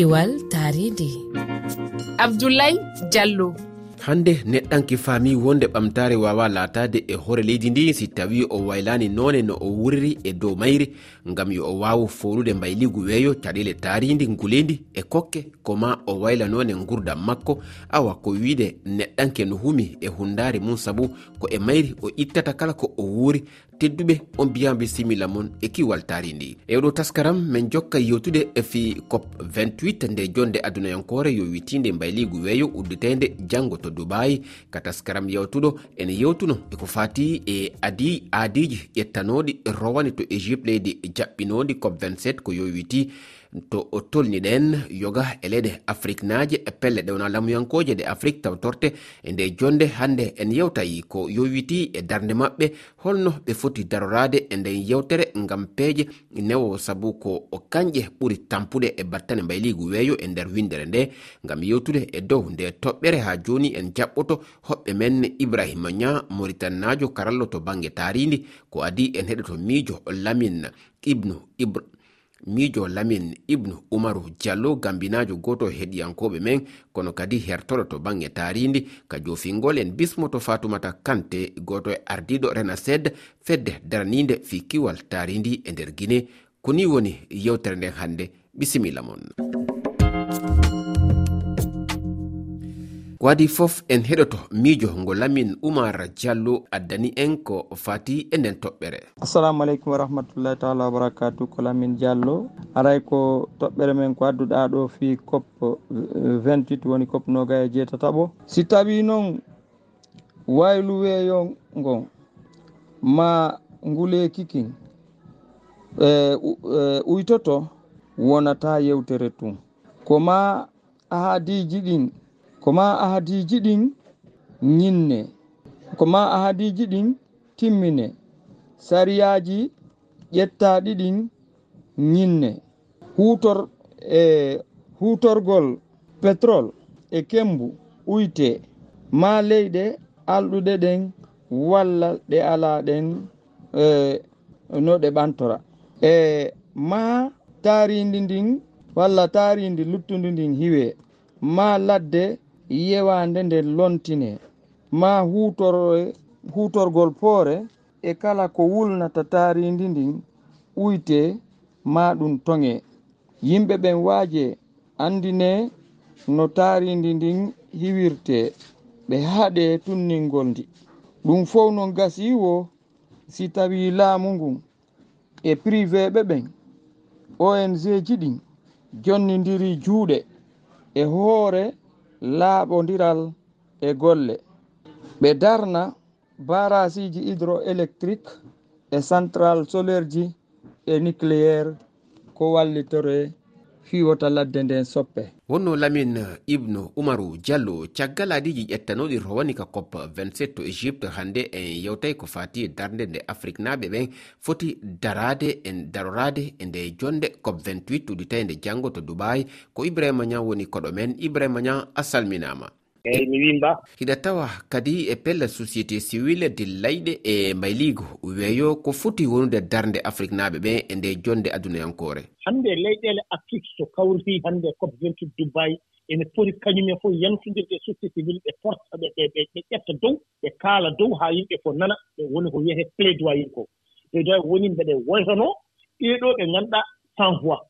kiwal taridi abdoulaye diallo hande neɗɗanki faami wonde ɓamtare wawa latade e hoore leydi ndi si tawi o waylani none no o wuriri e dow mayri gam yo o wawa fowlude mbayligu weeyo caɗele taaridi nguleydi e kokke koma o wayla none gurdam makko awa ko wiide neɗɗanke no humi e hundari mum saabu ko e mayri o ittata kala ko o wuuri tedduɓe on mbiyan be mon e kiwal taari ndi. E oɗo taskaram min jokka yewtude e fi cop 28 nde jonde adunayankore yo witinde mbayligu weeyo udditede janggo to dubayi. Ka taskaram yewtuɗo ene yewtuno eko fati e adi aadiji ƴettanoɗi rowani to égypte leydi jaɓɓinoɗi cop 27 ko yo witi to o tolniɗen yoga e leyɗe afrique naji e pelle ɗewna lamuyankoje ɗe afrique tawtorte e nde jonde hande en yewtayi ko yowiti e darde maɓɓe. Holno ɓe foti darorade e nden yewtere ngam peeje. Newo sabu ko kanƴe ɓuri tampude e battane mbayligu weeyo e nder windere nde. Ngam yewtude e dow nde toɓɓere ha joni en jaɓɓoto. Hoɓɓe men ibrahima nya moritannajo karallo to banggue taridi ko adi en heɗoto miijo lamin ibnu ibra miijo lamin ibnu umaru diallo gambinajo goto heɗiyankoɓe men kono kadi hertoɗo to bangge taridi ka jofingol en bismoto fatumata kante goto e ardiɗo renased fedde daranide fi kiwal taridi e nder guine koni woni yewtere nden hande bisimilla mon. ko adi fof en heɗoto miijo ngo lamin oumar diallo addani en ko fati e nden toɓɓere. Assalamu aleykum warahmatullahi taala wabarakatu ko lamin diallo. Aray ko toɓɓere men ko adduɗa ɗo fi cop eh, 28 woni cop noga e jeetataɓo. Si tawi noon waylu weeyo ngon ma nguleyki kin e, e uytoto wonata yewtere tun. Ko ma ahadiji ɗin ko ma ahadiji ɗin ñinne ko ma ahadiji ɗin timmine. Sariyaji ƴettaɗi ɗin ñinne hutor e hutorgol pétrol e kembu uyte. Ma leyɗe alɗuɗe ɗen walla ɗe alaɗen e, no ɗe ɓantora. E ma taaridi ndin walla taaridi luttudu ndin hiwe. Ma ladde yewande nde lontine. Ma hutor hutorgol poore e kala ko wulnata taaridi ndin uyte ma ɗum toŋe yimɓe ɓen waaje andine no taaridi ndin hiwirte. Ɓe haɗe tunningol ndi. Ɗum fof non gasiwo si tawi laamu ngun e privé ɓe ɓen ong ji ɗin jonnidiri juuɗe. E hoore laaɓodiral e golle. Ɓe darna barasiji hydroélectrique e central solaire ji e nucléaire ko wallitore fiwota ladde nden soppe. Wonno lamin ibnu umaru diallo caggal adiji ƴettanoɗi rowani ka cop 27 to égypte hande en yewtay ko fati darde nde afrique naɓe ɓen foti darade en darorade e nde jonde cop 28 uditay janggo to dubayi ko ibrahima nia woni koɗo men. Ibrahima nia a salminama eyyi mi wimba hiɗa tawa kadi e pelle société civile de layɗe e mayligo weeyo ko foti wonude darde afrique naaɓe ɓe e nde jonde adunayankore hannde leyɗele afrique so kawriti hannde cop 28 dubayi ene foti kañumen fof yantodirde e société civile ɓe porta ɓe ɓe ƴetta dow ɓe kaala dow haa yimɓe fof nana ɓe woni ko wiyete plaidoyer ko. Plaidoyer woni mbeɗe woytanoo ɗeeɗo ɓe ngannduɗaa sans voix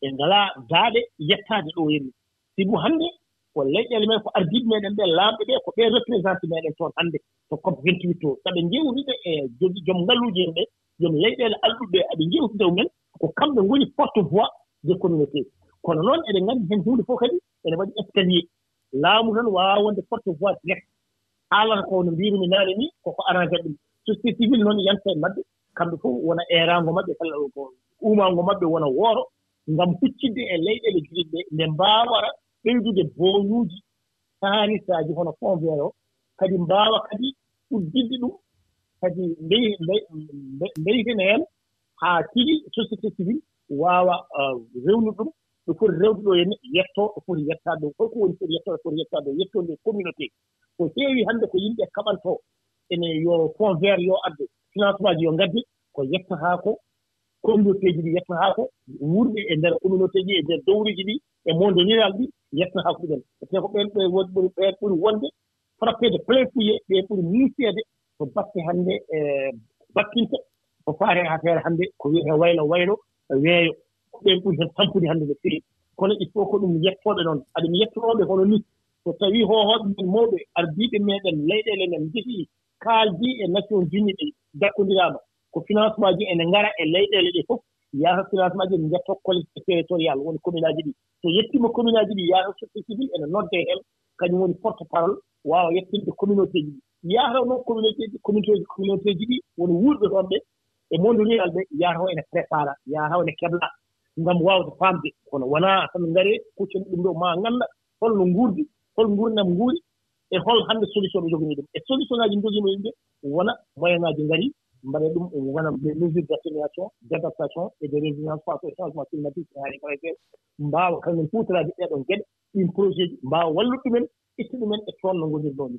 ɓe ngalaa daaɗe yettaade ɗo henni sibu hannde ko leƴƴele men ko ardiɓe meɗen ɓe laamɓe ɓe ko ɓe représenté meɗen toon hannde. To cop 28 to saɓe njewriɓe e jogi joom ngalluuji en ɓe joom leyɗele alɗuɓe aɓe njewti dow e men ko kamɓe ngoni porte voix de communauté. Kono noon eɗen nganndi heen huunde fof kadi ene waɗi escalier. Laamu tan waawa wonde porte voix direct. Haalata ko no mbirumi naane ni koko arrangé ɗum. Société civil noon yanta e maɓɓe. Kamɓe fof wona eeraango maɓɓe kala ko uumaango maɓɓe wona wooro ngam huccidde e leyɗele juɗiɗe ɓe nde mbaawara ɓeydude boyuuji haanisaaji hono fond vert o. Kadi mbaawa kadi uddidde ɗum kadi mbeytina heen haa tigi société civil waawa rewnude ɗum. Ɗo foti rewde ɗo henne yettoo ɗo foti yettaade ɗo holko woni foti yettoo ɗo foti yettaade ɗo yettoo nde communauté. Ko heewi hannde ko yimɓe e kaɓantoo ene yo fond vert yo adde. Financement ji yo ngadde ko yettataa ko communauté ji ɗi yetna haako wuurde e ndeer communauté ji e ndeer dowruji ɗi e monde rural ɗi yetna haako ɗumen ete ko ɓen ɓe ɓuri ɓen ɓuri wonde frappede plein fouillé ɓe ɓuri muuseede ko batte hannde e battinta ko faare affaire hannde ko wiyetee waylo waylo weeyo. Ko ɓen ɓuri heen tampude hannde no feewi kono il faut ko ɗum yettooɓe noon. Aɗum yettorooɓe hono ni. So tawii hohooɓe men mawɓe ardiiɓe meeɗen leyɗeele men njehii kaaldii e nation unis ɗe dakkondiraama ko financement ji ene ngara e leyɗeele ɗe fof yaata financement ji ene njetta collectivité territorial woni commune aji ɗi. So yettiima commune aji ɗi yaata société civil ene nodde heen kañum woni porte parole waawa yettinde communauté ji ɗi. Yaata noon communauté ji communauté ji communauté ji ɗi woni wuurɓe toon ɓe e monde rural ɓe yaata o ene prépara yaata o ene keblaa ngam waawde faamde. Kono wonaa tan ngaree kuccani ɗum ɗo maa ngannda holno nguurdi hol nguurnam nguuri e hol hannde solution ɓe joganii ɗum e solution ŋaaji jogino yimɓe wona moyen ŋaaji ngarii mbaɗa ɗum e wona des mesures d' atténuation d' adaptation et de résilience face au changement climatique. E haali koye feere mbaawa kañum hutorade ɗeeɗon geɗe. Ɗin projet ji mbaawa wallude ɗumen itta ɗumen e toon no ngonirɗon ni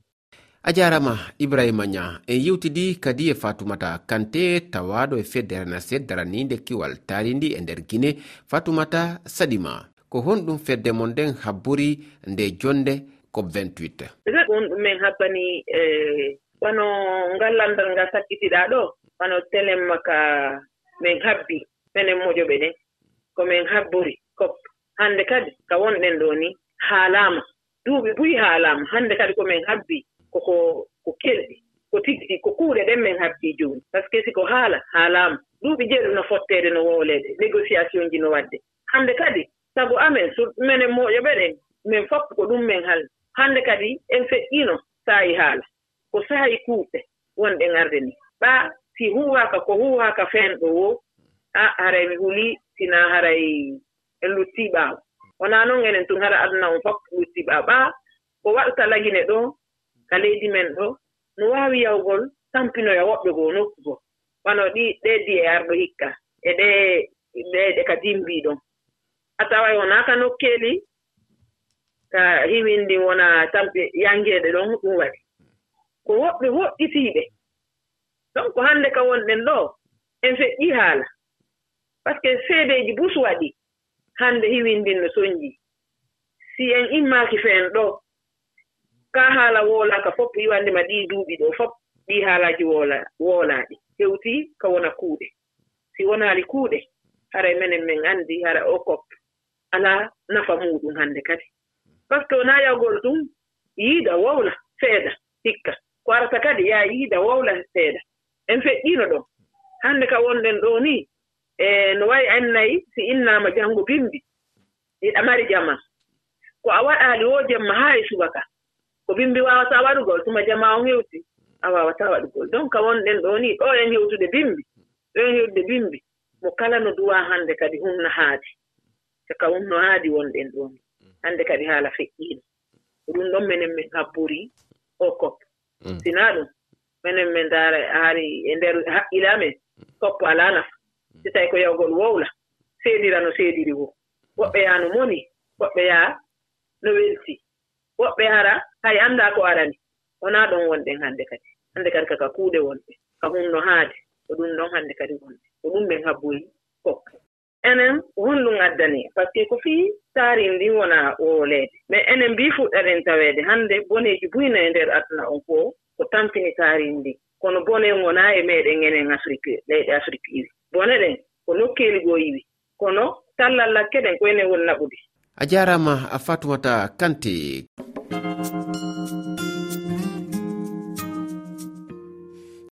a jarama ibrahima nia en yewtidi kadi e fatoumata kante tawaɗo e fedde renased daranide kiwal taridi e nder guine fatoumata saɗima ko honɗum fedde mon nden habburi nde jonde cop 28 ɗum ɗumen habbani e wono ngal lamdal ngal sakkitiɗaa ɗo wono telemma ka min habbi minen moƴoɓe ɗen ko min habburi cop hannde kadi ka wonɗen ɗo ni haalaama duuɓi buyi haalaama hannde kadi ko min habbi koko ko kelɗi ko tigi ko kuuɗe ɗen min habbi jooni. Par ce que si ko haala haalaama duuɓi jeeɗu no fotteede no wowleede négociation ji no waɗde hannde kadi sabu amen so minen moƴoɓe ɗen min foppu ko ɗum min halli hannde kadi en feƴƴiino saayi haala. ko sahay kuuɓɓe wonɓe ŋarde ni. Ɓaa si huwaaka ko huwaaka feenɗo wo a haray mi hulii sinaa haray en luttii ɓaawo. Wonaa noon enen tun hara aduna on fof luttii ɓaawo. Ɓaa ko waɗta lagine ɗo ka leydi men ɗo no waawi yawgol tampinoya woɓɓe goo nokku goo wano ɗi ɗee di e arɗo hikka e ɗee ɗeeɗe ka dimbii ɗon. A taway wonaa ka nokkeeli ka himindi wona tampi yangeeɗe ɗon ɗum waɗi. ko woɓɓe woɗɗitiiɓe. Donc hannde ka wonɗen ɗo en feƴƴii haala. Par ce que seedeeji bus waɗi hannde hiwindinno soñjii si en immaaki feen ɗo kaa haala woolaaka fof yiwande ma ɗii duuɓi ɗo fof ɗii haalaaji woola woolaaɗi. Hewtii ka wona kuuɗe. Si wonaali kuuɗe hara menen min anndi hara o kop alaa nafa muuɗum hannde kadi. Par ce que wonaa yawgol ɗum yiida wowla seeɗa hikka. ko arata kadi ya yiida wowla seeɗa. En feƴƴiino ɗon hannde ka wonɗen ɗo ni e no wayi annayi si innaama janngo bimbi. Iɗa mari jaman ko a waɗaali wo jemma haa e suba ka. Ko bimbi waawataa waɗugol tuma jama on hewti a waawataa waɗugol. Donc ka wonɗen ɗo ni ɗo en hewtude bimbi. Ɗo en hewtude bimbi. Mo kala no duwa hannde kadi humno haadi. Saka humno haadi wonɗen ɗo ni. Hannde kadi haala feƴƴiino. Ko ɗum ɗon minen min habburi o koppo Mm. sinaa ɗum. Minen min ndaara haari e ndeer haqqila amen toppo alaa naf mm. si tawi ko yawgol wowla. Seedira no seediri wo. Woɓɓe yaha no moni. Woɓɓe yaha no welti. Woɓɓe hara hay anndaa ko arani. Wonaa ɗon wonɗen hannde kadi. Hannde kadi kaka kuuɗe wonɓe. Ka hunno haade. Ko ɗum ɗon hannde kadi wonɓe. Ko ɗum ɓen habboyi kokka enen honɗum addani par ce que ko fii taarin ndin wona wowoleede mais enen mbii fuɗɗaren taweede hannde boneeji buyna e ndeer aduna on fof ko tampini taarin ndin kono bone wonaa e meeɗen enen afrique leyɗe afrique iwi. Bone ɗen ko nokkeeli goo iwi. Kono tallal lakke ɗen ko enen woni naɓude. A jaarama fatumata kante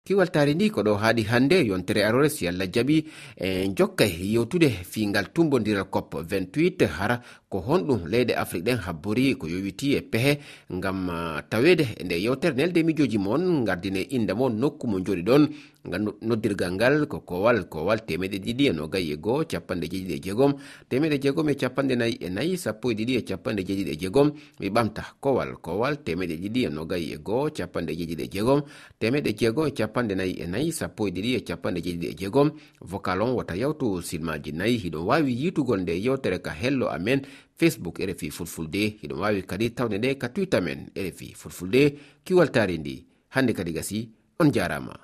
kiwal kiwaltare ndi ko ɗo haaɗi hannde yontere arore si allah jaɓi e jokka yewtude fiingal tumbodiral cop 28 hara ko honɗum leyɗe afrique ɗen habbori ko yowiti e pehe ngam uh, tawede nde yewtere nelde mijoji moon gardine inde mo nokku mo jooɗi ɗon noddirgal ngal ko kowal kowal temeɗe ɗiɗi e nogayi e goo capanɗe jeeɗiɗi e jeegom. Temeɗe jeegom e capanɗe nayyi e nayyi sappo e ɗiɗi e capanɗe jeeɗiɗi e jeegom. Mi ɓamta kowal kowal temeɗe ɗiɗi e nogayi e goo capanɗe jeeɗiɗi e jeegom. Temeɗe jeegom e capanɗe nayi e nayi sappo e ɗiɗi e capanɗe jeeɗiɗi e jeegom. Vocal on wata yawtu silmaji nayi hiɗon wawi yitugol nde yewtere ka hello amen. Facebook rfi fulfulde. Hiɗon wawi kadi tawde nde ka twitter men rfi fulfulde. Kiwaltari ndi hande kadi gasi on jarama